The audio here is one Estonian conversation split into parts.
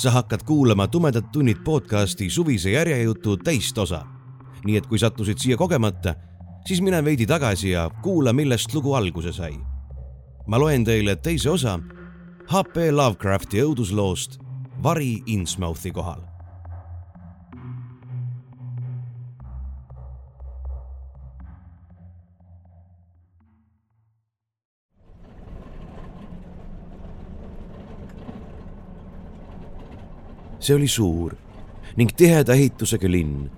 Sa hakkad kuulama Tumedad tunnid podcasti suvise järjejutu teist osa. nii et kui sattusid siia kogemata, siis mine veidi tagasi ja kuula, millest lugu alguse sai. ma loen teile teise osa HP Lovecrafti õudusloost Vari Innsmouthi kohal. See oli suur ning tiheda ehitusega linn,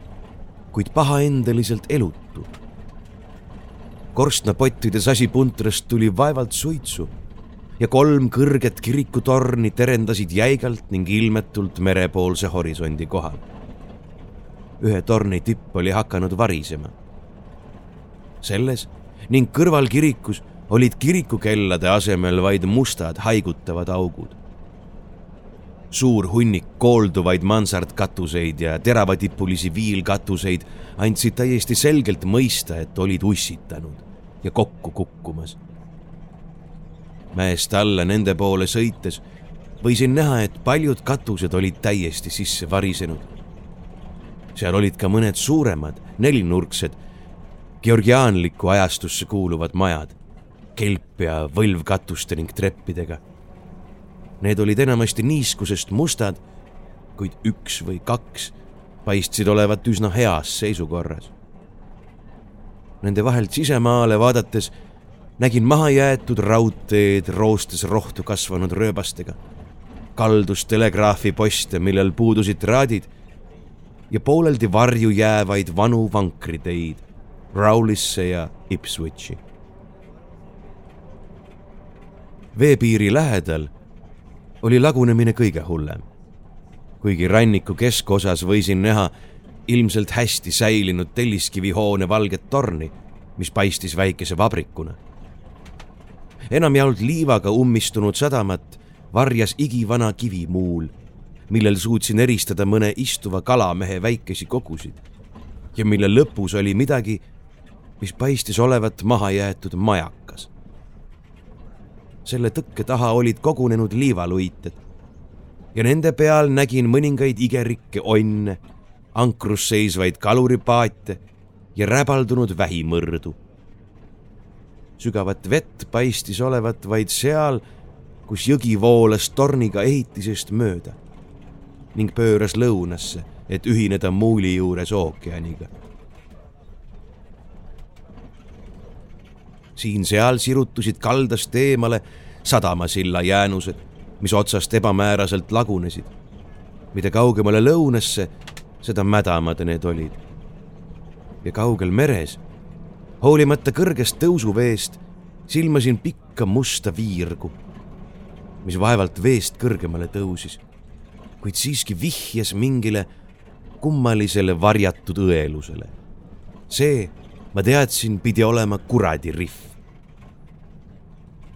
kuid pahaendeliselt elutu. korstnapottide sasipuntrast tuli vaevalt suitsu ja kolm kõrget kirikutorni terendasid jäigalt ning ilmetult merepoolse horisondi kohal. ühe torni tipp oli hakanud varisema. selles ning kõrval kirikus olid kirikukellade asemel vaid mustad haigutavad augud suur hunnik koolduvaid mansardkatuseid ja teravatippulisi viilkatuseid andsid täiesti selgelt mõista, et olid ussitanud ja kokku kukkumas. mäest alla nende poole sõites võisin näha, et paljud katused olid täiesti sisse varisenud. seal olid ka mõned suuremad, nelinurksed, georgiaanlikku ajastusse kuuluvad majad, kelp ja võlvkatuste ning treppidega Need olid enamasti niiskusest mustad, kuid üks või kaks paistsid olevat üsna heas seisukorras. Nende vahelt sisemaale vaadates nägin mahajäetud raudteed roostes rohtu kasvanud rööbastega, kaldus telegraafiposte, millel puudusid traadid ja pooleldi varju jäävaid vanu vankriteid Rowlisse ja Ipswichi. veepiiri lähedal oli lagunemine kõige hullem. kuigi ranniku keskosas võisin näha ilmselt hästi säilinud telliskivihoone valget torni, mis paistis väikese vabrikuna. enamjaolt liivaga ummistunud sadamat varjas igivana kivimuul, millel suutsin eristada mõne istuva kalamehe väikesi kogusid ja mille lõpus oli midagi, mis paistis olevat mahajäetud majakas selle tõkke taha olid kogunenud liivaluited ja nende peal nägin mõningaid igerikke onne, ankrus seisvaid kaluripaate ja räbaldunud vähimõrdu. sügavat vett paistis olevat vaid seal, kus jõgi voolas torniga ehitisest mööda ning pööras lõunasse, et ühineda muuli juures ookeaniga siin-seal sirutusid kaldast eemale sadamasilla jäänused, mis otsast ebamääraselt lagunesid. mida kaugemale lõunasse, seda mädamad need olid. ja kaugel meres, hoolimata kõrgest tõusuveest, silmasin pikka musta viirgu, mis vaevalt veest kõrgemale tõusis, kuid siiski vihjas mingile kummalisele varjatud õelusele. see, ma teadsin, pidi olema kuradi rihv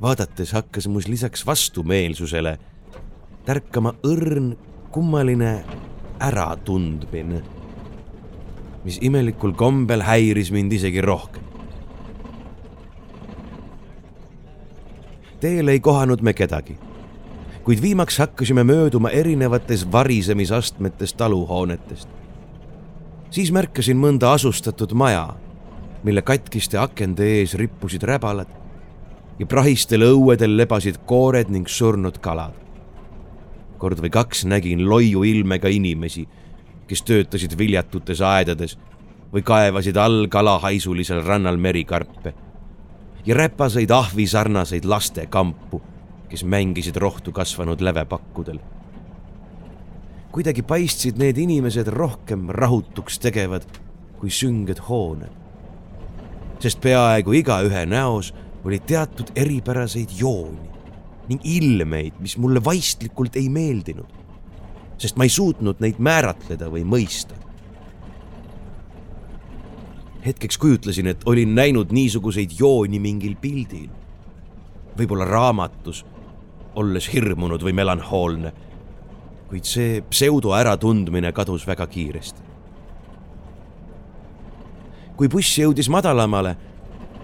vaadates hakkas mus lisaks vastumeelsusele tärkama õrn kummaline äratundmine, mis imelikul kombel häiris mind isegi rohkem. teel ei kohanud me kedagi, kuid viimaks hakkasime mööduma erinevates varisemisastmetes taluhoonetest. siis märkasin mõnda asustatud maja, mille katkiste akende ees rippusid räbalad ja prahistel õuedel lebasid koored ning surnud kalad. kord või kaks nägin loiu ilmega inimesi, kes töötasid viljatutes aedades või kaevasid all kalahaisulisel rannal merikarpe ja räpaseid ahvi sarnaseid lastekampu, kes mängisid rohtu kasvanud lävepakkudel. kuidagi paistsid need inimesed rohkem rahutuks tegevad kui sünged hooned, sest peaaegu igaühe näos oli teatud eripäraseid jooni ning ilmeid, mis mulle vaistlikult ei meeldinud. sest ma ei suutnud neid määratleda või mõista. hetkeks kujutlesin, et olin näinud niisuguseid jooni mingil pildil, võib-olla raamatus, olles hirmunud või melanhoolne, kuid see pseudo äratundmine kadus väga kiiresti. Kui buss jõudis madalamale,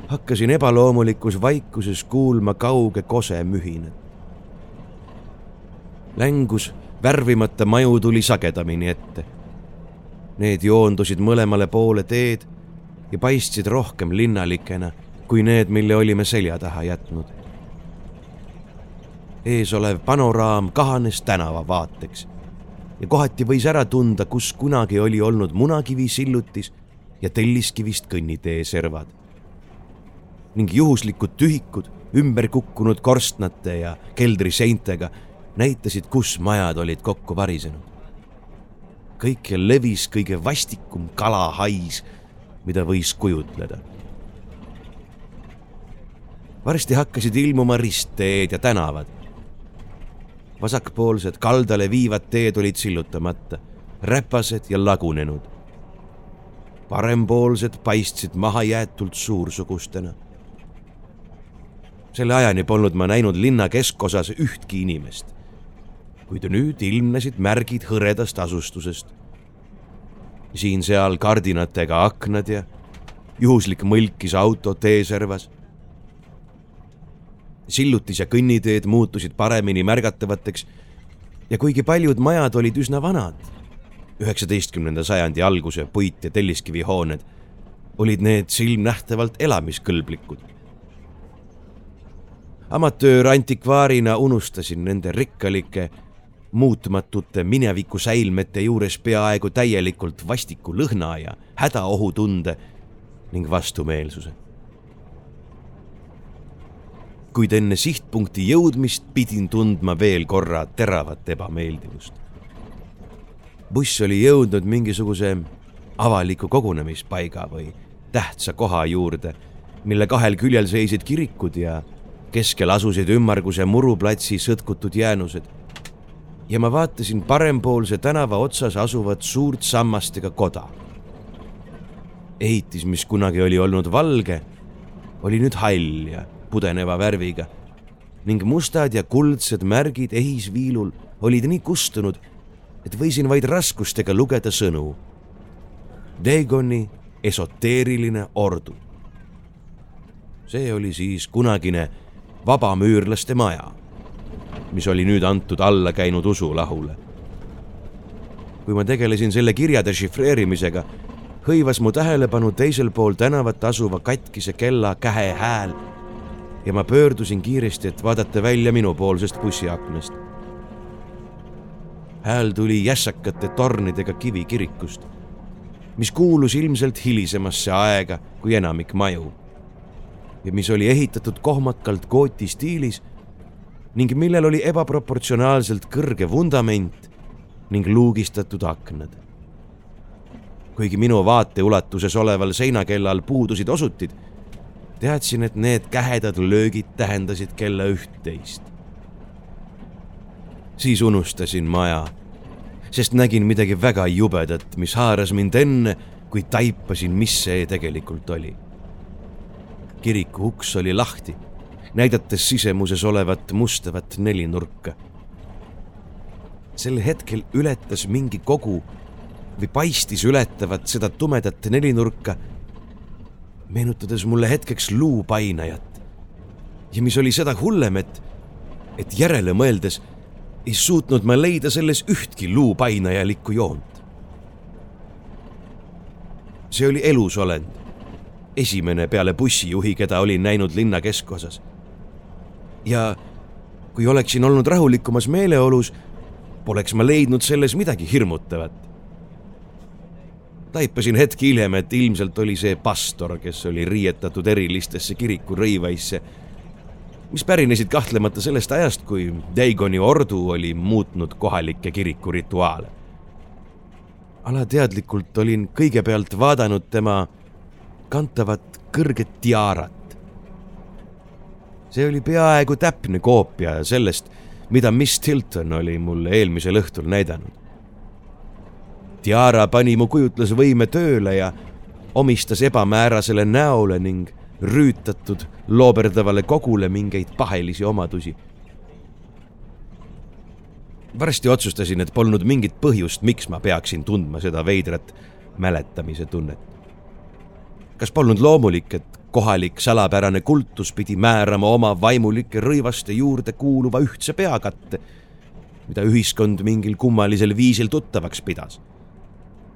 hakkasin ebaloomulikus vaikuses kuulma kauge kose mühinat. längus värvimata maju tuli sagedamini ette. Need joondusid mõlemale poole teed ja paistsid rohkem linnalikena kui need, mille olime selja taha jätnud. eesolev panoraam kahanes tänavavaateks ja kohati võis ära tunda, kus kunagi oli olnud munakivi sillutis ja telliskivist kõnnitee servad. ning juhuslikud tühikud ümber kukkunud korstnate ja keldriseintega näitasid, kus majad olid kokku varisenud. kõikjal levis kõige vastikum kalahais, mida võis kujutleda. varsti hakkasid ilmuma ristteed ja tänavad. vasakpoolsed kaldale viivad teed olid sillutamata, räpased ja lagunenud. Parempoolsed paistsid mahajäetult suursugustena selle ajani polnud ma näinud linna keskosas ühtki inimest kuid nüüd ilmnesid märgid hõredast asustusest. siin-seal kardinatega aknad ja juhuslik mõlkis auto teeservas. sillutis ja kõnniteed muutusid paremini märgatavateks ja kuigi paljud majad olid üsna vanad, üheksateistkümnenda sajandi alguse puit- ja telliskivihooned, olid need silmnähtavalt elamiskõlblikud amatöör antikvaarina unustasin nende rikkalike muutmatute mineviku säilmete juures peaaegu täielikult vastiku lõhna ja hädaohutunde ning vastumeelsuse. kuid enne sihtpunkti jõudmist pidin tundma veel korra teravat ebameeldivust. Buss oli jõudnud mingisuguse avaliku kogunemispaiga või tähtsa koha juurde, mille kahel küljel seisid kirikud ja keskel asusid ümmarguse muruplatsi sõtkutud jäänused ja ma vaatasin parempoolse tänava otsas asuvat suurt sammastega koda. ehitis, mis kunagi oli olnud valge, oli nüüd hall ja pudeneva värviga ning mustad ja kuldsed märgid ehisviilul olid nii kustunud, et võisin vaid raskustega lugeda sõnu. Dagoni esoteeriline ordu. see oli siis kunagine vabamüürlaste maja mis oli nüüd antud alla käinud usulahule. kui ma tegelesin selle kirja dešifreerimisega, hõivas mu tähelepanu teisel pool tänavat asuva katkise kella kähe hääl ja ma pöördusin kiiresti, et vaadata välja minupoolsest bussiaknast. Hääl tuli jässakate tornidega kivikirikust, mis kuulus ilmselt hilisemasse aega kui enamik maju ja mis oli ehitatud kohmakalt gooti stiilis ning millel oli ebaproportsionaalselt kõrge vundament ning luugistatud aknad. kuigi minu vaateulatuses oleval seinakellal puudusid osutid, teadsin, et need kähedad löögid tähendasid kella üht-teist. siis unustasin maja, sest nägin midagi väga jubedat, mis haaras mind enne, kui taipasin, mis see tegelikult oli. kiriku uks oli lahti näidates sisemuses olevat mustavat nelinurka. sel hetkel ületas mingi kogu või paistis ületavat seda tumedat nelinurka, meenutades mulle hetkeks luupainajat. ja mis oli seda hullem, et, et järele mõeldes ei suutnud ma leida selles ühtki luupainajalikku joont. see oli elusolend, esimene peale bussijuhi, keda olin näinud linna keskosas ja kui oleksin olnud rahulikumas meeleolus, poleks ma leidnud selles midagi hirmutavat. taipasin hetk hiljem, et ilmselt oli see pastor, kes oli riietatud erilistesse kiriku rõivaisse, mis pärinesid kahtlemata sellest ajast, kui Daigoni ordu oli muutnud kohalikke kiriku rituaale. alateadlikult olin kõigepealt vaadanud tema kantavat kõrget tiaarat, see oli peaaegu täpne koopia sellest, mida Miss Tilton oli mulle eelmisel õhtul näidanud. Tiara pani mu kujutlusvõime tööle ja omistas ebamäärasele näole ning rüütatud looberdavale kogule mingeid pahelisi omadusi. varsti otsustasin, et polnud mingit põhjust, miks ma peaksin tundma seda veidrat mäletamise tunnet. kas polnud loomulik, et kohalik salapärane kultus pidi määrama oma vaimulike rõivaste juurde kuuluva ühtse peakatte, mida ühiskond mingil kummalisel viisil tuttavaks pidas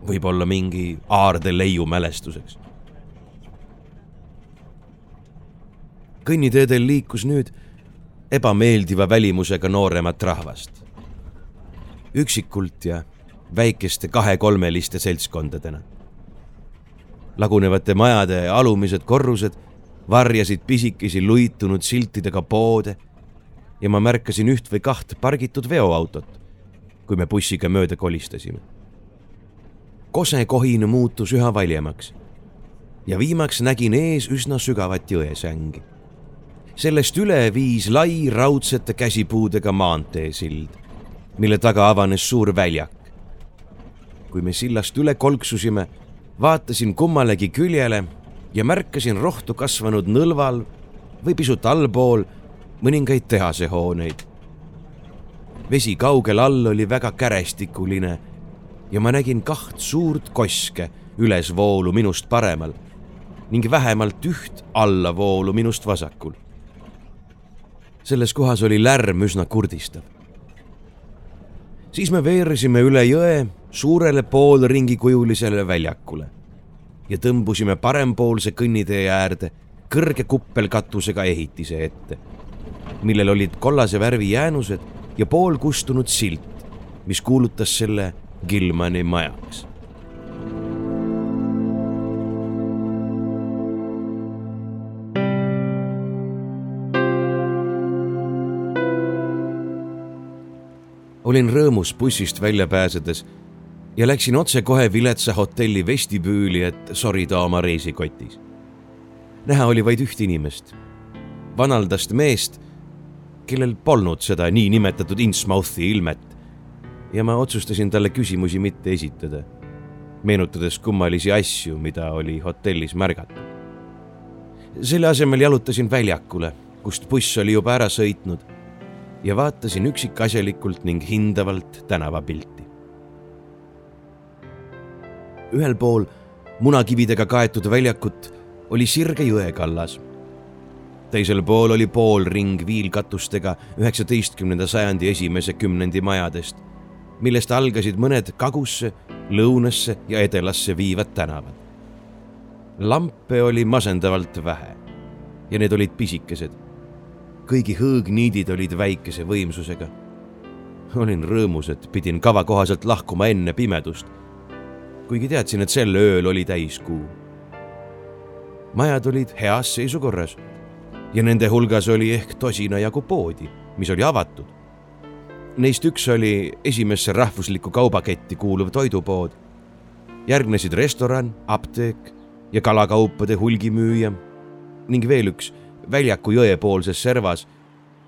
võib-olla mingi aarde leiu mälestuseks. Kõnniteedel liikus nüüd ebameeldiva välimusega nooremat rahvast. üksikult ja väikeste kahe-kolmeliste seltskondadena. lagunevate majade alumised korrused varjasid pisikesi luitunud siltidega poode ja ma märkasin üht või kaht pargitud veoautot, kui me bussiga mööda kolistasime kosekohin muutus üha valjemaks ja viimaks nägin ees üsna sügavat jõesängi. Sellest üle viis lai raudsete käsipuudega maanteesild, mille taga avanes suur väljak. kui me sillast üle kolksusime, vaatasin kummalegi küljele ja märkasin rohtu kasvanud nõlval või pisut allpool mõningaid tehasehooneid. vesi kaugel all oli väga kärestikuline ja ma nägin kaht suurt koske ülesvoolu minust paremal ning vähemalt üht allavoolu minust vasakul. Selles kohas oli lärm üsna kurdistav. siis me veeresime üle jõe suurele poolringikujulisele väljakule ja tõmbusime parempoolse kõnnitee äärde kõrge kuppelkatusega ehitise ette, millel olid kollase värvi jäänused ja poolkustunud silt, mis kuulutas selle Gilmani majaks. Olin rõõmus bussist välja pääsedes ja läksin otsekohe viletsa hotelli vestibüüli, et sorida oma reisikotis. näha oli vaid üht inimest, vanaldast meest, kellel polnud seda niinimetatud Innsmouthi ilmet ja ma otsustasin talle küsimusi mitte esitada, meenutades kummalisi asju, mida oli hotellis märgata. selle asemel jalutasin väljakule, kust buss oli juba ära sõitnud ja vaatasin üksikasjalikult ning hindavalt tänavapilti. ühel pool munakividega kaetud väljakut oli sirge jõekallas. teisel pool oli poolring viilkatustega üheksateistkümnenda sajandi esimese kümnendi majadest millest algasid mõned kagusse, lõunasse ja edelasse viivad tänavad. lampe oli masendavalt vähe ja need olid pisikesed. Kõigi hõõgniidid olid väikese võimsusega. olin rõõmus, et pidin kava kohaselt lahkuma enne pimedust, kuigi teadsin, et sel ööl oli täiskuu. majad olid heas seisukorras ja nende hulgas oli ehk tosina jagu poodi, mis oli avatud Neist üks oli esimesse rahvuslikku kaubaketti kuuluv toidupood. järgnesid restoran, apteek ja kalakaupade hulgimüüja ning veel üks väljaku jõepoolses servas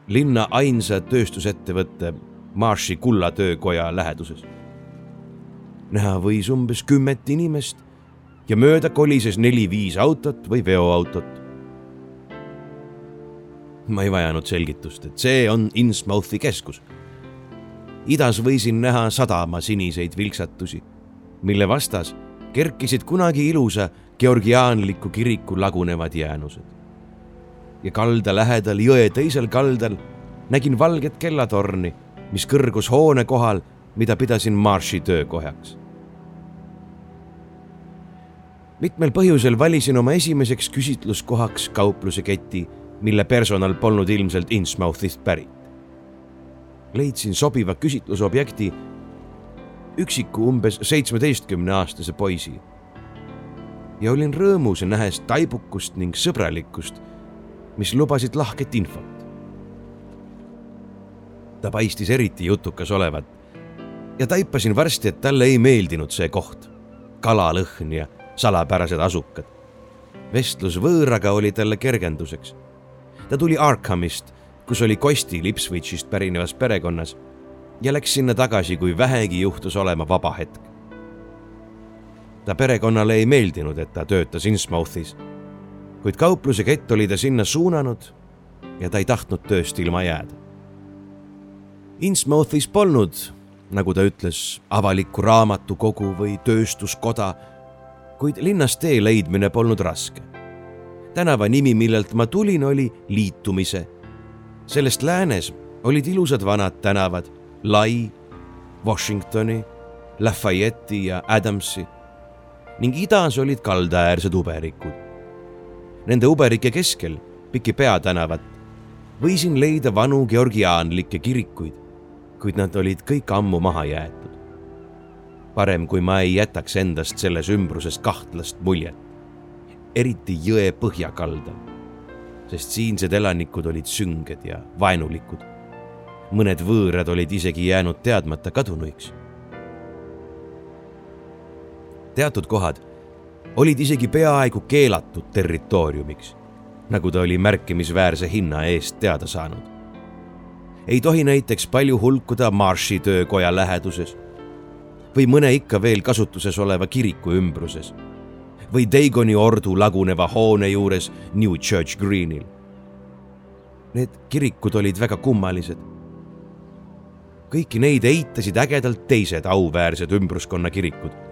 linna ainsa tööstusettevõtte Marshi kullatöökoja läheduses. näha võis umbes kümmet inimest ja mööda kolises neli-viis autot või veoautot. ma ei vajanud selgitust, et see on Innsmouthi keskus idas võisin näha sadama siniseid vilksatusi, mille vastas kerkisid kunagi ilusa georgiaanliku kiriku lagunevad jäänused. Ja kalda lähedal jõe teisel kaldal nägin valget kellatorni, mis kõrgus hoone kohal, mida pidasin Marshi töökojaks. mitmel põhjusel valisin oma esimeseks küsitluskohaks kaupluse keti, mille personal polnud ilmselt Innsmouthist pärit leidsin sobiva küsitlusobjekti üksiku umbes seitsmeteistkümne aastase poisi. ja olin rõõmus, nähes taibukust ning sõbralikkust, mis lubasid lahket infot. ta paistis eriti jutukas olevat ja taipasin varsti, et talle ei meeldinud see koht, kalalõhn ja salapärased asukad. vestlus võõraga oli talle kergenduseks. ta tuli Arkhamist kus oli Kosti Lipswitchist pärinevas perekonnas ja läks sinna tagasi, kui vähegi juhtus olema vaba hetk. ta perekonnale ei meeldinud, et ta töötas Innsmouthis, kuid kaupluse kett oli ta sinna suunanud ja ta ei tahtnud tööst ilma jääda. Innsmouthis polnud, nagu ta ütles, avalikku raamatukogu või tööstuskoda, kuid linnast tee leidmine polnud raske. tänava nimi, millelt ma tulin, oli Liitumise. sellest läänes olid ilusad vanad tänavad, Lai, Washingtoni, Lafayette'i ja Adamsi ning idas olid kaldaäärsed uberikud. Nende uberike keskel, Piki peatänavat, võisin leida vanu georgiaanlikke kirikuid, kuid nad olid kõik ammu maha jäetud. parem, kui ma ei jätaks endast selles ümbruses kahtlast muljet, eriti jõe põhjakaldal, sest siinsed elanikud olid sünged ja vaenulikud. mõned võõrad olid isegi jäänud teadmata kadunuiks teatud kohad olid isegi peaaegu keelatud territooriumiks, nagu ta oli märkimisväärse hinna eest teada saanud. ei tohi näiteks palju hulkuda Marshi töökoja läheduses või mõne ikka veel kasutuses oleva kiriku ümbruses või Dagoni ordu laguneva hoone juures New Church Greenil. Need kirikud olid väga kummalised. kõiki neid eitasid ägedalt teised auväärsed ümbruskonna kirikud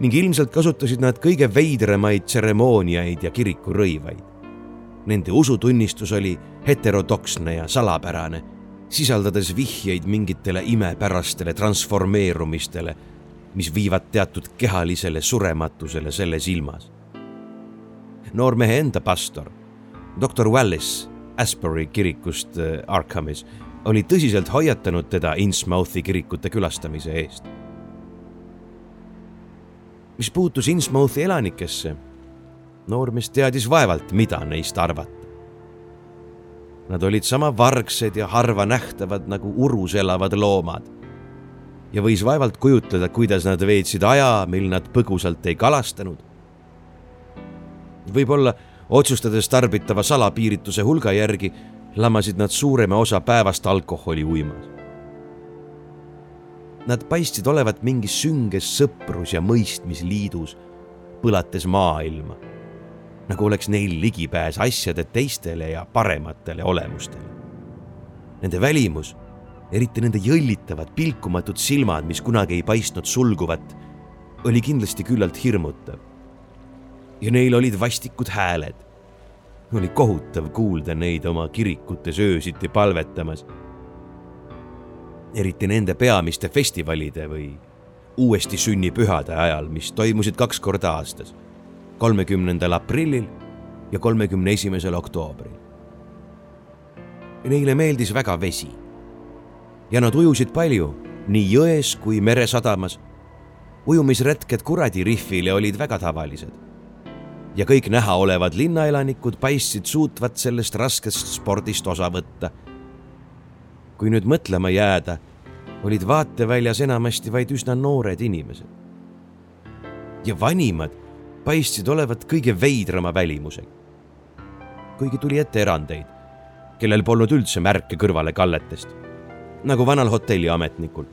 ning ilmselt kasutasid nad kõige veidramaid tseremooniaid ja kirikurõivaid. Nende usutunnistus oli heterodoksne ja salapärane, sisaldades vihjeid mingitele imepärastele transformeerumistele, mis viivad teatud kehalisele surematusele selles ilmas. noormehe enda pastor, doktor Wallis Asbury kirikust äh, Arkhamis oli tõsiselt hoiatanud teda Innsmouthi kirikute külastamise eest mis puutus Innsmouthi elanikesse, noormees teadis vaevalt, mida neist arvata. Nad olid sama vargsed ja harva nähtavad nagu urus elavad loomad. ja võis vaevalt kujutleda, kuidas nad veetsid aja, mil nad põgusalt ei kalastanud. võib-olla otsustades tarbitava salapiirituse hulga järgi, lamasid nad suurema osa päevast alkoholi uimas Nad paistsid olevat mingis sünges sõprus- ja mõistmisliidus, põlates maailma. nagu oleks neil ligipääs asjade teistele ja parematele olemustele. Nende välimus, eriti nende jõllitavad pilkumatud silmad, mis kunagi ei paistnud sulguvat, oli kindlasti küllalt hirmutav. ja neil olid vastikud hääled. oli kohutav kuulda neid oma kirikutes öösiti palvetamas eriti nende peamiste festivalide või uuesti sünnipühade ajal, mis toimusid kaks korda aastas, kolmekümnendal aprillil ja kolmekümne esimesel oktoobril. Neile meeldis väga vesi ja nad ujusid palju nii jões kui meresadamas. ujumisretked Kuradi rihvile olid väga tavalised ja kõik näha olevad linnaelanikud paistsid suutvat sellest raskest spordist osa võtta kui nüüd mõtlema jääda, olid vaateväljas enamasti vaid üsna noored inimesed. ja vanimad paistsid olevat kõige veidrama välimusega. kuigi tuli ette erandeid, kellel polnud üldse märke kõrvalekalletest, nagu vanal hotelliametnikul.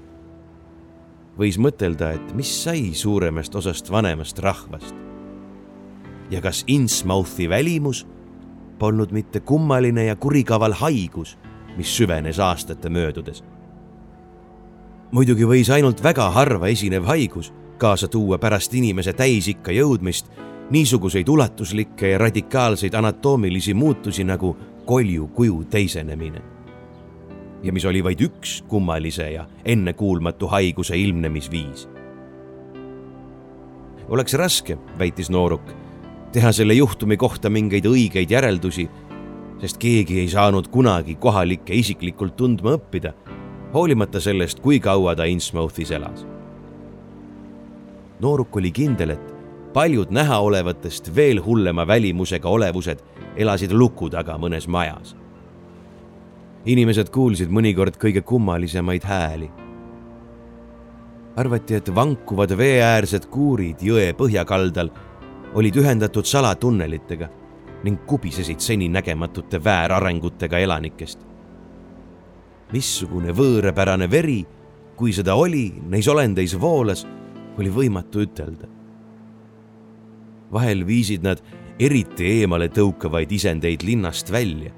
võis mõtelda, et mis sai suuremast osast vanemast rahvast. ja kas Innsmouthi välimus polnud mitte kummaline ja kurikaval haigus mis süvenes aastate möödudes. muidugi võis ainult väga harva esinev haigus kaasa tuua pärast inimese täisikka jõudmist niisuguseid ulatuslikke ja radikaalseid anatoomilisi muutusi nagu koljukuju teisenemine. ja mis oli vaid üks kummalise ja ennekuulmatu haiguse ilmnemisviis. oleks raske, väitis nooruk, teha selle juhtumi kohta mingeid õigeid järeldusi sest keegi ei saanud kunagi kohalikke isiklikult tundma õppida, hoolimata sellest, kui kaua ta Innsmouthis elas. nooruk oli kindel, et paljud nähaolevatest veel hullema välimusega olevused elasid luku taga mõnes majas. inimesed kuulsid mõnikord kõige kummalisemaid hääli. arvati, et vankuvad veeäärsed kuurid jõe põhjakaldal olid ühendatud salatunnelitega ning kubisesid seninägematute väärarengutega elanikest. missugune võõrapärane veri, kui seda oli, neis olendeis voolas, oli võimatu ütelda. vahel viisid nad eriti eemale tõukavaid isendeid linnast välja,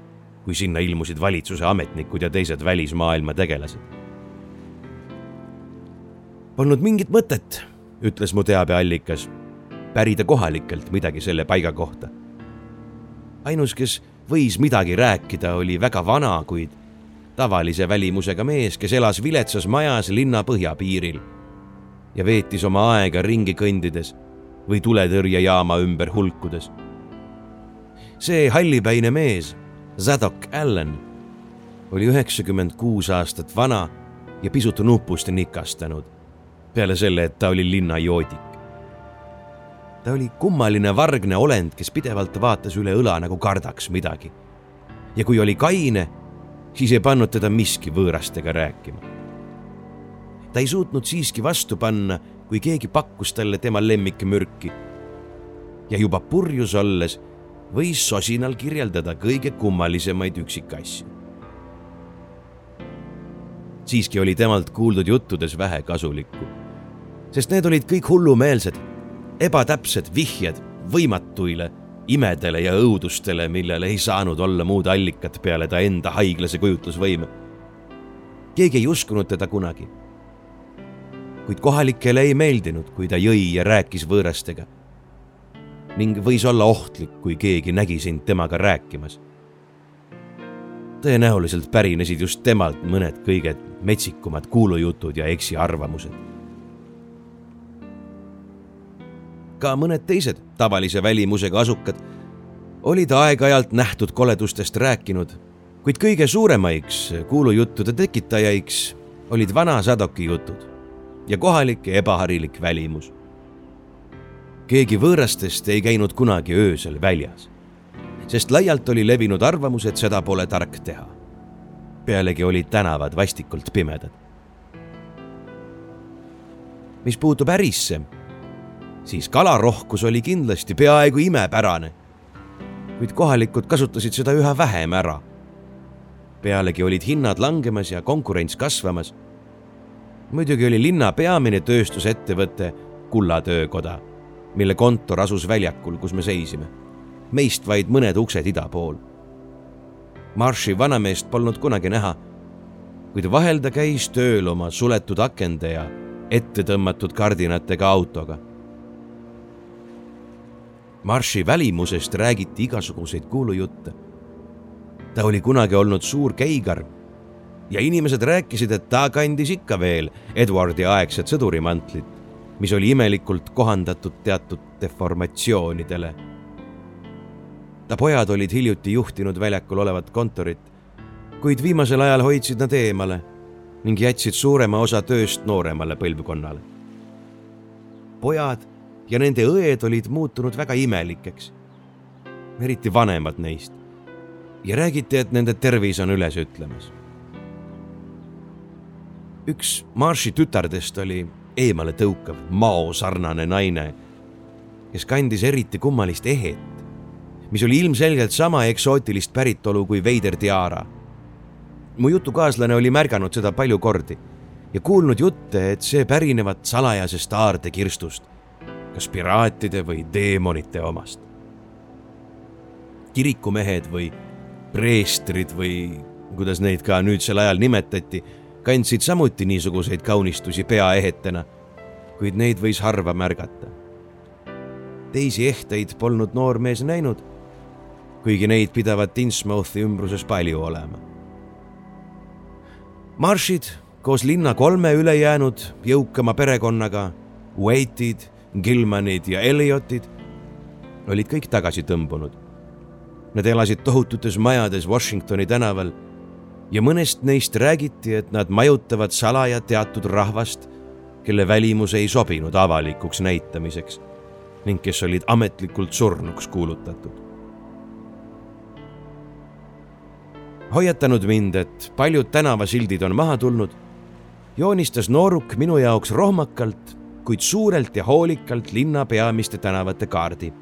kui sinna ilmusid valitsuse ametnikud ja teised välismaailma tegelased. Polnud mingit mõtet, ütles mu teabeallikas, pärida kohalikelt midagi selle paiga kohta. Ainus, kes võis midagi rääkida, oli väga vana, kuid tavalise välimusega mees, kes elas viletsas majas linna põhjapiiril ja veetis oma aega ringi kõndides või tuletõrjejaama ümber hulkudes. see hallipäine mees, Zadok Allan, oli üheksakümmend kuus aastat vana ja pisut nupust nikastanud, peale selle, et ta oli linnajoodik. Ta oli kummaline vargne olend, kes pidevalt vaatas üle õla nagu kardaks midagi. ja kui oli kaine, siis ei pannud teda miski võõrastega rääkima ta ei suutnud siiski vastu panna, kui keegi pakkus talle tema lemmikmürki. ja juba purjus olles võis sosinal kirjeldada kõige kummalisemaid üksikasju. siiski oli temalt kuuldud juttudes vähe kasulikku, sest need olid kõik hullumeelsed, ebatäpsed vihjed võimatuile imedele ja õudustele, millel ei saanud olla muud allikat peale ta enda haiglase kujutlusvõime. keegi ei uskunud teda kunagi kuid kohalikele ei meeldinud, kui ta jõi ja rääkis võõrastega. ning võis olla ohtlik, kui keegi nägi sind temaga rääkimas. tõenäoliselt pärinesid just temalt mõned kõige metsikumad kuulujutud ja eksiarvamused. Ka mõned teised tavalise välimusega asukad olid aeg-ajalt nähtud koledustest rääkinud, kuid kõige suuremaiks kuulujuttude tekitajaiks olid vana Sadoki jutud ja kohalik ebaharilik välimus. keegi võõrastest ei käinud kunagi öösel väljas, sest laialt oli levinud arvamus, et seda pole tark teha. pealegi olid tänavad vastikult pimedad. mis puutub ärisse, siis kalarohkus oli kindlasti peaaegu imepärane, kuid kohalikud kasutasid seda üha vähem ära pealegi olid hinnad langemas ja konkurents kasvamas muidugi oli linna peamine tööstusettevõte Kullatöökoda, mille kontor asus väljakul, kus me seisime. meist vaid mõned uksed ida pool. Marshi vanameest polnud kunagi näha, kuid vahel ta käis tööl oma suletud akende ja ette tõmmatud kardinatega autoga. Marshi välimusest räägiti igasuguseid kuulujutte. ta oli kunagi olnud suur keigar ja inimesed rääkisid, et ta kandis ikka veel Edwardi aegset sõdurimantlit, mis oli imelikult kohandatud teatud deformatsioonidele. ta pojad olid hiljuti juhtinud väljakul olevat kontorit, kuid viimasel ajal hoidsid nad eemale ning jätsid suurema osa tööst nooremale põlvkonnale. pojad ja nende õed olid muutunud väga imelikeks, eriti vanemad neist. Ja räägiti, et nende tervis on üles ütlemas. Üks Marshi tütardest oli eemale tõukav maosarnane naine, kes kandis eriti kummalist ehet, mis oli ilmselgelt sama eksootilist päritolu kui veider tiara. mu jutukaaslane oli märganud seda palju kordi ja kuulnud jutte, et see pärinevat salajasest aardekirstust, kas piraatide või teemonite omast. kirikumehed või preestrid või kuidas neid ka nüüdsel ajal nimetati kandsid samuti niisuguseid kaunistusi peaehetena, kuid neid võis harva märgata. teisi ehteid polnud noor mees näinud, kuigi neid pidavat Innsmouthi ümbruses palju olema. maršid koos linna kolme ülejäänud jõukama perekonnaga, Waite'id, Gilmanid ja Elliottid, olid kõik tagasi tõmbunud. Nad elasid tohututes majades Washingtoni tänaval ja mõnest neist räägiti, et nad majutavad salaja teatud rahvast, kelle välimus ei sobinud avalikuks näitamiseks ning kes olid ametlikult surnuks kuulutatud. hoiatanud mind, et paljud tänavasildid on maha tulnud, joonistas nooruk minu jaoks rohmakalt, kuid suurelt ja hoolikalt linna peamiste tänavate kaardi.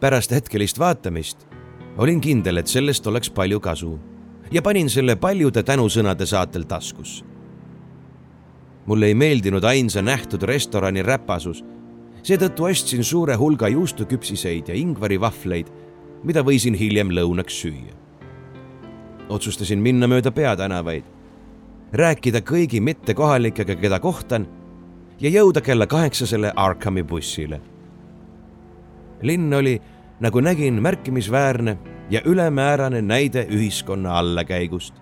pärast hetkelist vaatamist olin kindel, et sellest oleks palju kasu ja panin selle paljude tänusõnade saatel taskusse. mulle ei meeldinud ainsa nähtud restorani räpasus, seetõttu ostsin suure hulga juustuküpsiseid ja ingverivahvleid, mida võisin hiljem lõunaks süüa. otsustasin minna mööda peatänavaid, rääkida kõigi mittekohalikega, keda kohtan ja jõuda kella kaheksasele Arkhami bussile. linn oli, nagu nägin, märkimisväärne ja ülemäärane näide ühiskonna allakäigust.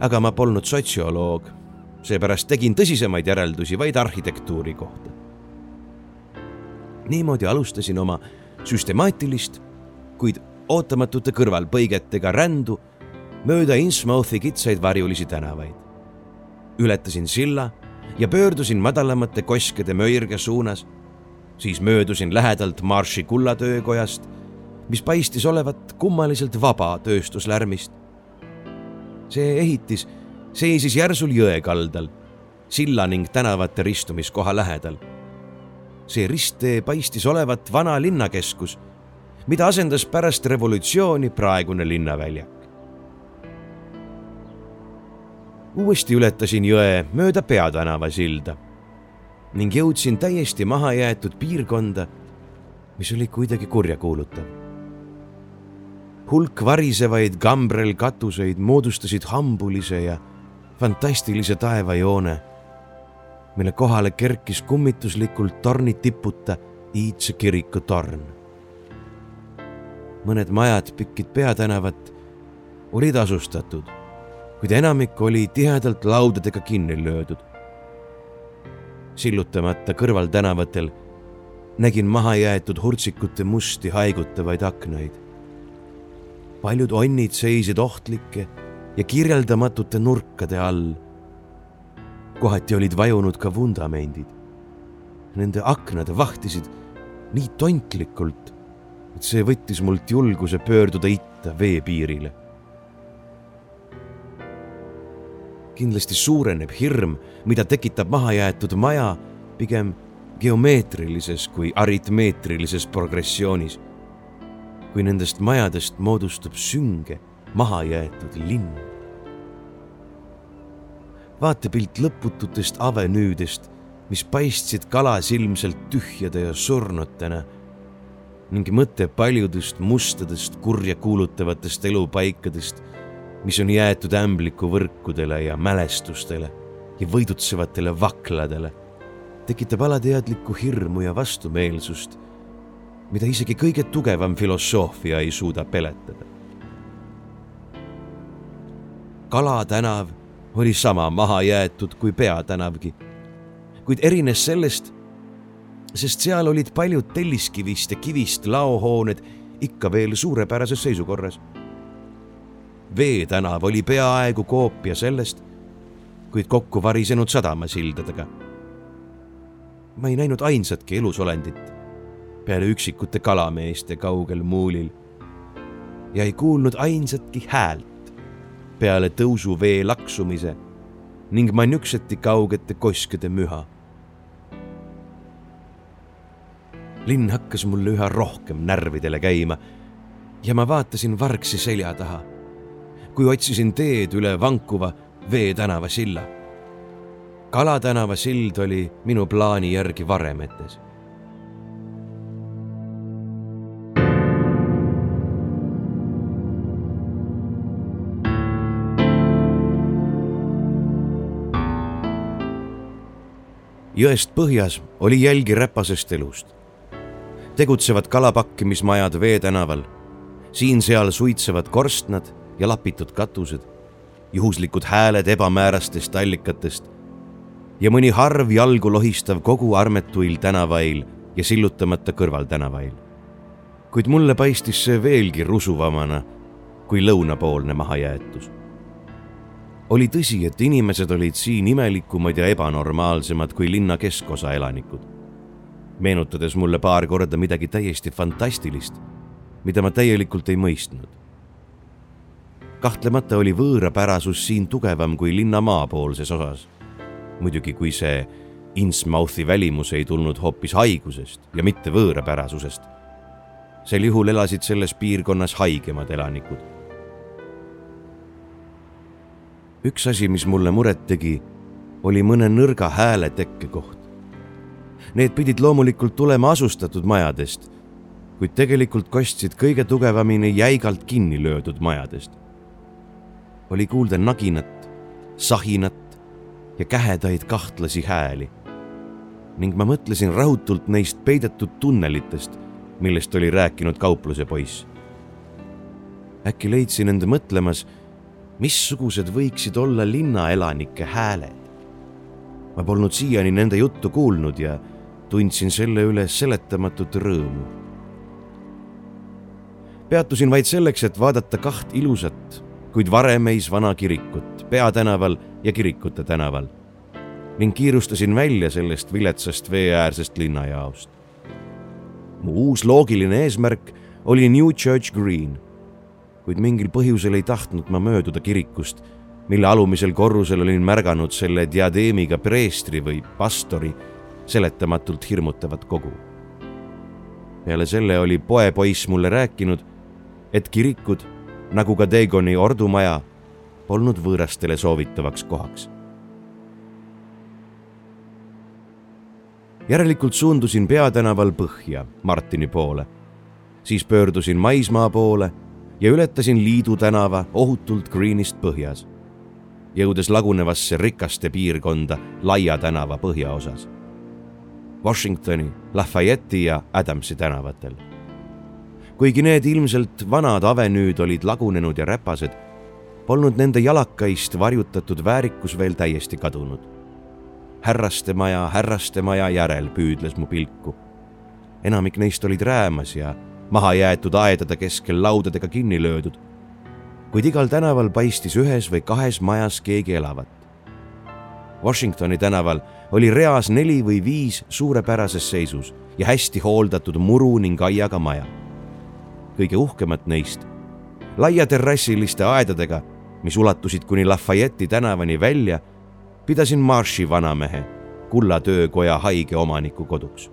aga ma polnud sotsioloog, seepärast tegin tõsisemaid järeldusi vaid arhitektuuri kohta niimoodi alustasin oma süstemaatilist, kuid ootamatute kõrvalpõigetega rändu mööda Innsmouthi kitsaid varjulisi tänavaid. ületasin silla ja pöördusin madalamate koskede möirge suunas. siis möödusin lähedalt Marshi kullatöökojast, mis paistis olevat kummaliselt vaba tööstuslärmist. see ehitis seisis järsul jõe kaldal, silla ning tänavate ristumiskoha lähedal see risttee paistis olevat vana linnakeskus, mida asendas pärast revolutsiooni praegune linnaväljak. Uuesti ületasin jõe mööda Peatänava silda ning jõudsin täiesti mahajäetud piirkonda, mis oli kuidagi kurjakuulutav. hulk varisevaid kambrel katuseid moodustasid hambulise ja fantastilise taevajoone mille kohale kerkis kummituslikult torni tiputa iidse kiriku torn. mõned majad pikid peatänavat olid asustatud, kuid enamik oli tihedalt laudadega kinni löödud. sillutamata kõrvaltänavatel nägin mahajäetud hurtsikute musti haigutavaid aknaid. paljud onnid seisid ohtlike ja kirjeldamatute nurkade all kohati olid vajunud ka vundamendid. Nende aknad vahtisid nii tontlikult, et see võttis mult julguse pöörduda itta veepiirile. Kindlasti suureneb hirm, mida tekitab mahajäetud maja pigem geomeetrilises kui aritmeetrilises progressioonis. kui nendest majadest moodustub sünge mahajäetud linn vaatepilt lõpututest avenüüdest, mis paistsid kalasilmselt tühjade ja surnutena ning mõte paljudest mustadest kurja kuulutavatest elupaikadest, mis on jäetud ämblikuvõrkudele ja mälestustele ja võidutsevatele vakladele, tekitab alateadlikku hirmu ja vastumeelsust, mida isegi kõige tugevam filosoofia ei suuda peletada. Kala tänav oli sama maha jäetud kui peatänavgi, kuid erines sellest, sest seal olid paljud telliskivist ja kivist laohooned ikka veel suurepärases seisukorras. Veetänav oli peaaegu koopia sellest, kuid kokku varisenud sadamasildadega. ma ei näinud ainsatki elusolendit peale üksikute kalameeste kaugel muulil ja ei kuulnud ainsatki häält peale tõusuvee laksumise ning ma nükseti kaugete koskede müha. linn hakkas mulle üha rohkem närvidele käima ja ma vaatasin vargsi selja taha, kui otsisin teed üle vankuva Vee tänava silla. Kala tänava sild oli minu plaani järgi varem etes jõest põhjas oli jälgi räpasest elust. tegutsevad kalapakkimismajad Vee tänaval, siin-seal suitsevad korstnad ja lapitud katused, juhuslikud hääled ebamäärastest allikatest ja mõni harv jalgu lohistav kogu armetuil tänavail ja sillutamata kõrvaltänavail. kuid mulle paistis see veelgi rusuvamana kui lõunapoolne mahajäetus oli tõsi, et inimesed olid siin imelikumad ja ebanormaalsemad kui linna keskosa elanikud. meenutades mulle paar korda midagi täiesti fantastilist, mida ma täielikult ei mõistnud. Kahtlemata oli võõrapärasus siin tugevam kui linna maapoolses osas. muidugi, kui see Innsmouthi välimus ei tulnud hoopis haigusest ja mitte võõrapärasusest. sel juhul elasid selles piirkonnas haigemad elanikud üks asi, mis mulle muret tegi, oli mõne nõrga hääle tekkekoht. need pidid loomulikult tulema asustatud majadest, kuid tegelikult kostsid kõige tugevamini jäigalt kinni löödud majadest. Oli kuulda naginat, sahinat ja kähedaid kahtlasi hääli. ning ma mõtlesin rahutult neist peidetud tunnelitest, millest oli rääkinud kaupluse poiss. äkki leidsin end mõtlemas, missugused võiksid olla linnaelanike hääled ma polnud siiani nende juttu kuulnud ja tundsin selle üle seletamatut rõõmu. peatusin vaid selleks, et vaadata kaht ilusat, kuid varemeis vana kirikut Peatänaval ja Kirikute tänaval ning kiirustasin välja sellest viletsast veeäärsest linnajaost. mu uus loogiline eesmärk oli New Church Green, kuid mingil põhjusel ei tahtnud ma mööduda kirikust mille alumisel korrusel olin märganud selle diadeemiga preestri või pastori seletamatult hirmutavat kogu. peale selle oli poepoiss mulle rääkinud, et kirikud, nagu ka Degoni ordumaja, polnud võõrastele soovitavaks kohaks. järelikult suundusin peatänaval põhja Martini poole, siis pöördusin maismaa poole ja ületasin Liidu tänava ohutult Greenist põhjas jõudes lagunevasse rikaste piirkonda Laia tänava põhjaosas. Washingtoni, Lafayette'i ja Adamsi tänavatel. Kuigi need ilmselt vanad avenüüd olid lagunenud ja räpased, polnud nende jalakaist varjutatud väärikus veel täiesti kadunud. härraste maja härraste maja järel püüdles mu pilku. enamik neist olid räämas ja mahajäetud aedade keskel laudadega kinni löödud kuid igal tänaval paistis ühes või kahes majas keegi elavat. Washingtoni tänaval oli reas neli või viis suurepärases seisus ja hästi hooldatud muru ning aiaga maja. Kõige uhkemat neist, laia terrassiliste aedadega, mis ulatusid kuni Lafayette'i tänavani välja, pidasin Marshi vanamehe, kulla töökoja haige omaniku koduks.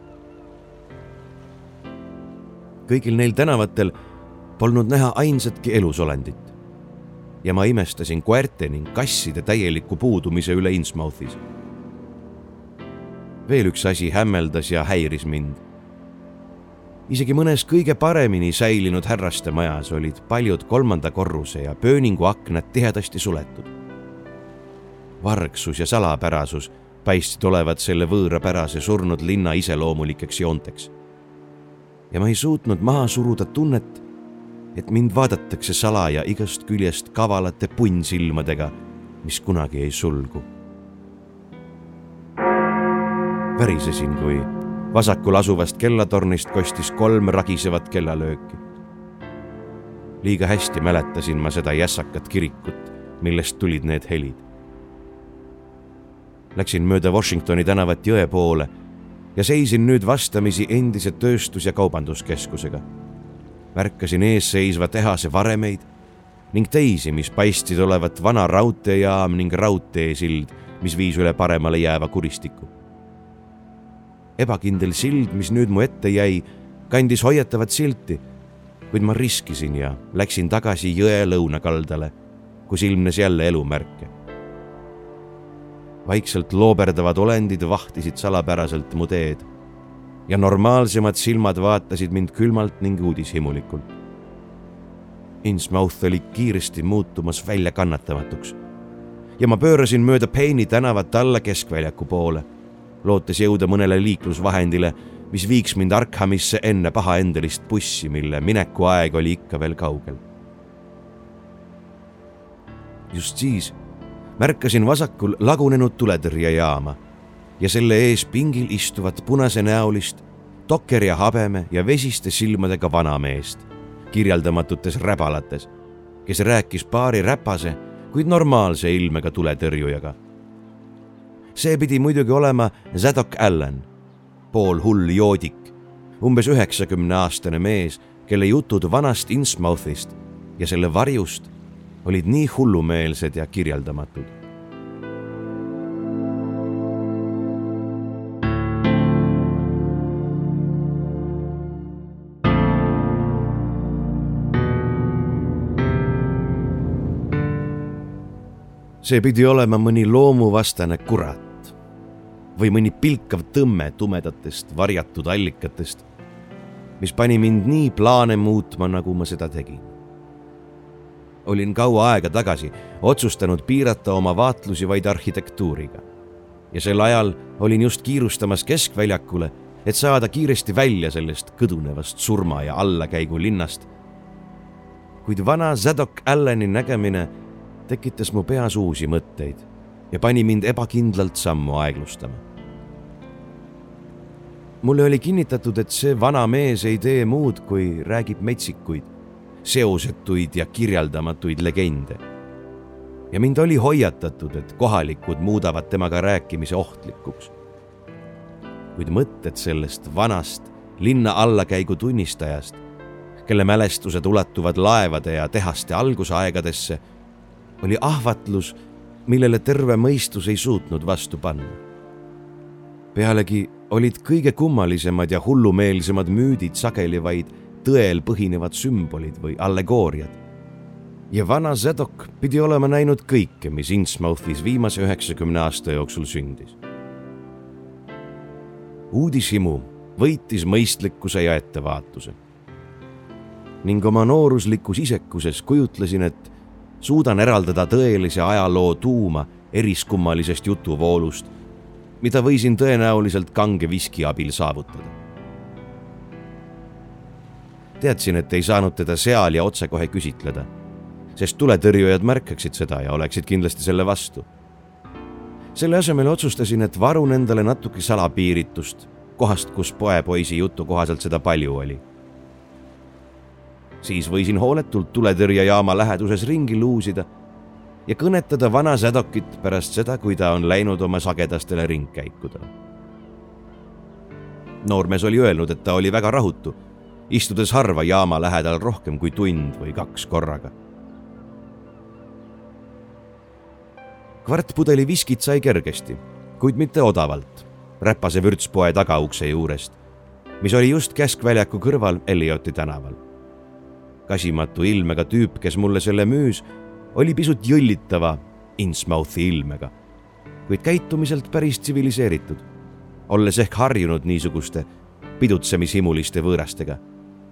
kõigil neil tänavatel polnud näha ainsatki elusolendit ja ma imestasin koerte ning kasside täieliku puudumise üle Innsmouthis. veel üks asi hämmeldas ja häiris mind. Isegi mõnes kõige paremini säilinud härraste majas olid paljud kolmanda korruse ja pööningu aknad tihedasti suletud. vargsus ja salapärasus paistsid olevat selle võõrapärase surnud linna iseloomulikeks joonteks. ja ma ei suutnud maha suruda tunnet et mind vaadatakse salaja igast küljest kavalate punnsilmadega, mis kunagi ei sulgu. värisesin, kui vasakul asuvast kellatornist kostis kolm ragisevat kellalööki. liiga hästi mäletasin ma seda jässakat kirikut, millest tulid need helid. Läksin mööda Washingtoni tänavat jõe poole ja seisin nüüd vastamisi endise tööstus- ja kaubanduskeskusega märkasin eesseisva tehase varemeid ning teisi, mis paistsid olevat vana raudteejaam ning raudteesild, mis viis üle paremale jääva kuristiku. Ebakindel sild, mis nüüd mu ette jäi, kandis hoiatavat silti, kuid ma riskisin ja läksin tagasi jõe lõunakaldale, kus ilmnes jälle elumärke. vaikselt looberdavad olendid vahtisid salapäraselt mu teed ja normaalsemad silmad vaatasid mind külmalt ning uudishimulikult. Innsmouth oli kiiresti muutumas väljakannatamatuks ja ma pöörasin mööda Payne'i tänavat alla keskväljaku poole, lootes jõuda mõnele liiklusvahendile, mis viiks mind Arkhamisse enne pahaendelist bussi, mille minekuaeg oli ikka veel kaugel. just siis märkasin vasakul lagunenud tuletõrjejaama ja selle ees pingil istuvat punasenäolist, tokkerja habeme ja vesiste silmadega vanameest kirjeldamatutes räbalates, kes rääkis paari räpase, kuid normaalse ilmega tuletõrjujaga. See pidi muidugi olema Zadok Allan, poolhull joodik, umbes üheksakümne aastane mees, kelle jutud vanast Innsmouthist ja selle varjust olid nii hullumeelsed ja kirjeldamatud see pidi olema mõni loomuvastane kurat. Või mõni pilkav tõmme tumedatest varjatud allikatest, mis pani mind nii plaane muutma, nagu ma seda tegin. olin kaua aega tagasi otsustanud piirata oma vaatlusi vaid arhitektuuriga ja sel ajal olin just kiirustamas keskväljakule, et saada kiiresti välja sellest kõdunevast surma ja allakäigu linnast. kuid vana Zadok Alleni nägemine tekitas mu peas uusi mõtteid ja pani mind ebakindlalt sammu aeglustama. mulle oli kinnitatud, et see vana mees ei tee muud, kui räägib metsikuid, seosetuid ja kirjeldamatuid legende. ja mind oli hoiatatud, et kohalikud muudavad temaga rääkimise ohtlikuks. kuid mõtted sellest vanast linna allakäigu tunnistajast, kelle mälestused ulatuvad laevade ja tehaste algusaegadesse, oli ahvatlus millele terve mõistus ei suutnud vastu panna. pealegi olid kõige kummalisemad ja hullumeelsemad müüdid sageli vaid tõel põhinevad sümbolid või allegooriad. ja vana Zedok pidi olema näinud kõike, mis Innsmouthis viimase üheksakümne aasta jooksul sündis. uudishimu võitis mõistlikkuse ja ettevaatuse. ning oma nooruslikus isekuses kujutlesin, et suudan eraldada tõelise ajaloo tuuma eriskummalisest jutuvoolust, mida võisin tõenäoliselt kange viski abil saavutada. teadsin, et ei saanud teda seal ja otsekohe küsitleda, sest tuletõrjujad märkaksid seda ja oleksid kindlasti selle vastu. selle asemel otsustasin, et varun endale natuke salapiiritust kohast, kus poepoisi jutu kohaselt seda palju oli siis võisin hooletult tuletõrjejaama läheduses ringi luusida ja kõnetada vana sädokit pärast seda, kui ta on läinud oma sagedastele ringkäikudele. noormees oli öelnud, et ta oli väga rahutu, istudes harva jaama lähedal rohkem kui tund või kaks korraga. kvart pudeli viskit sai kergesti, kuid mitte odavalt, räpase vürtspoe tagaukse juurest, mis oli just Keskväljaku kõrval Elioti tänaval kasimatu ilmega tüüp, kes mulle selle müüs, oli pisut jõllitava Innsmouthi ilmega, kuid käitumiselt päris tsiviliseeritud, olles ehk harjunud niisuguste pidutsemishimuliste võõrastega,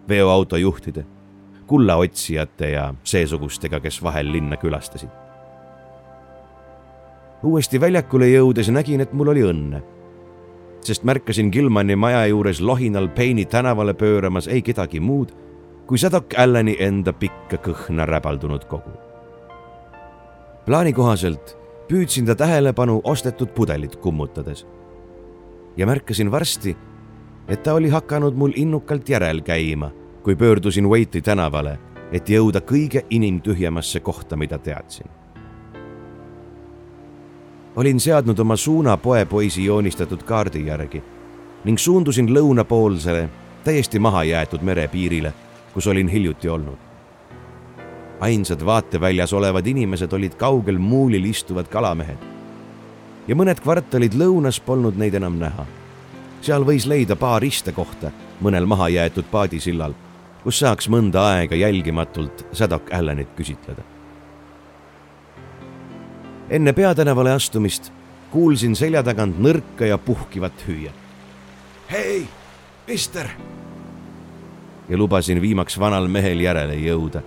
veoautojuhtide, kullaotsijate ja seesugustega, kes vahel linna külastasid. uuesti väljakule jõudes nägin, et mul oli õnne, sest märkasin Gilmani maja juures lohinal Peini tänavale pööramas ei kedagi muud kui Sadok Allani enda pikka kõhna räbaldunud kogu. plaani kohaselt püüdsin ta tähelepanu ostetud pudelit kummutades ja märkasin varsti, et ta oli hakanud mul innukalt järel käima, kui pöördusin Waiti tänavale, et jõuda kõige inimtühjemasse kohta, mida teadsin. olin seadnud oma suuna poepoisi joonistatud kaardi järgi ning suundusin lõunapoolsele, täiesti mahajäetud merepiirile kus olin hiljuti olnud. ainsad vaateväljas olevad inimesed olid kaugel muulil istuvad kalamehed. ja mõned kvartalid lõunas polnud neid enam näha. seal võis leida paar istekohta mõnel mahajäetud paadisillal, kus saaks mõnda aega jälgimatult Sadok Allanit küsitleda. enne peatänavale astumist kuulsin selja tagant nõrka ja puhkivat hüüet. hei, mister ja lubasin viimaks vanal mehel järele jõuda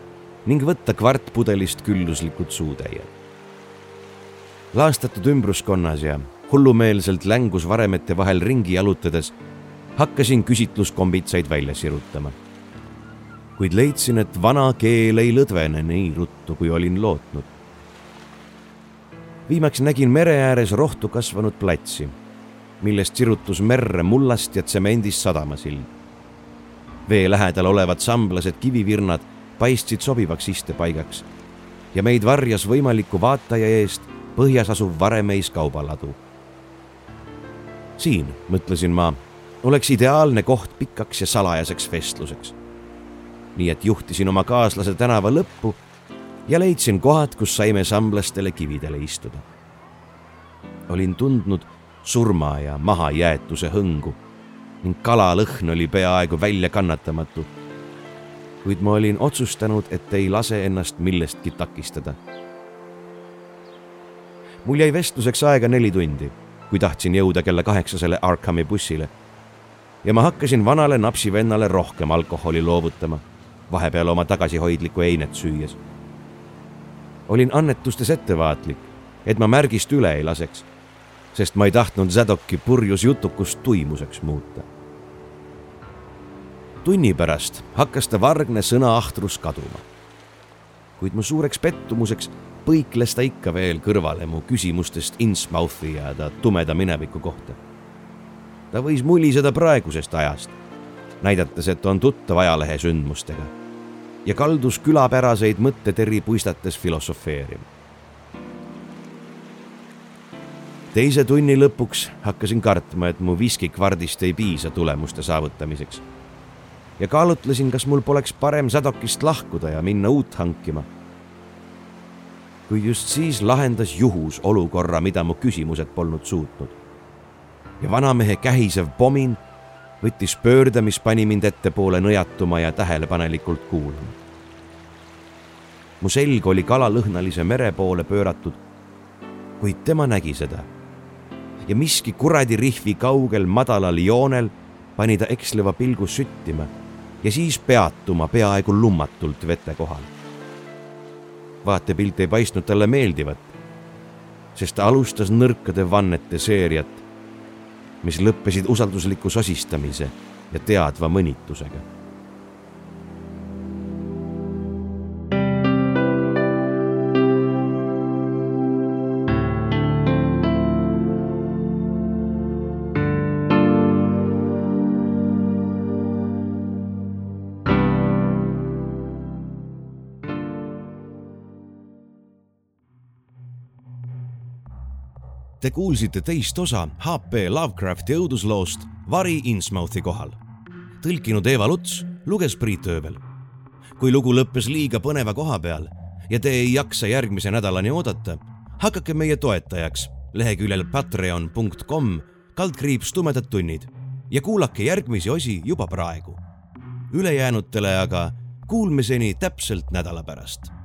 ning võtta kvart pudelist külluslikud suutäied. laastatud ümbruskonnas ja hullumeelselt längus varemete vahel ringi jalutades hakkasin küsitluskombitsaid välja sirutama. kuid leidsin, et vana keel ei lõdvene nii ruttu, kui olin lootnud. viimaks nägin mere ääres rohtu kasvanud platsi, millest sirutus merre mullast ja tsemendist sadamasild vee lähedal olevad samblased kivivirnad paistsid sobivaks istepaigaks ja meid varjas võimaliku vaataja eest põhjas asuv Varemeis kaubaladu. siin, mõtlesin ma, oleks ideaalne koht pikaks ja salajaseks vestluseks. nii et juhtisin oma kaaslase tänava lõppu ja leidsin kohad, kus saime samblastele kividele istuda. olin tundnud surma ja mahajäetuse hõngu ning kalalõhn oli peaaegu väljakannatamatu. kuid ma olin otsustanud, et ei lase ennast millestki takistada. mul jäi vestluseks aega neli tundi kui tahtsin jõuda kella kaheksasele Arkhami bussile. ja ma hakkasin vanale napsivennale rohkem alkoholi loovutama, vahepeal oma tagasihoidlikku einet süües. olin annetustes ettevaatlik, et ma märgist üle ei laseks, sest ma ei tahtnud Zadoki purjus jutukust tuimuseks muuta. tunni pärast hakkas ta vargne sõnaahtrus kaduma. kuid mu suureks pettumuseks põikles ta ikka veel kõrvale mu küsimustest Innsmouthi ja ta tumeda mineviku kohta. ta võis muliseda praegusest ajast, näidates, et on tuttav ajalehe sündmustega ja kaldus külapäraseid mõtteteri puistates filosofeerima. Teise tunni lõpuks hakkasin kartma, et mu viskikvardist ei piisa tulemuste saavutamiseks. ja kaalutlesin, kas mul poleks parem Sadokist lahkuda ja minna uut hankima kuid just siis lahendas juhus olukorra, mida mu küsimused polnud suutnud. ja vanamehe kähisev pomin võttis pöörde, mis pani mind ettepoole nõjatuma ja tähelepanelikult kuulama. mu selg oli kalalõhnalise mere poole pööratud, kuid tema nägi seda. Ja miski kuradi rihvi kaugel madalal joonel pani ta eksleva pilgu süttima ja siis peatuma peaaegu lummatult vete kohal. Vaatepilt ei paistnud talle meeldivat, sest ta alustas nõrkade vannete seeriat, mis lõppesid usaldusliku sosistamise ja teadva mõnitusega Te kuulsite teist osa HP Lovecrafti õudusloost Vari Innsmouthi kohal. tõlkinud Eva Luts, luges Priit Öövel. kui lugu lõppes liiga põneva koha peal ja te ei jaksa järgmise nädalani oodata, hakake meie toetajaks leheküljel patreon.com kaldkriips tumedad tunnid ja kuulake järgmisi osi juba praegu. ülejäänutele aga kuulmiseni täpselt nädala pärast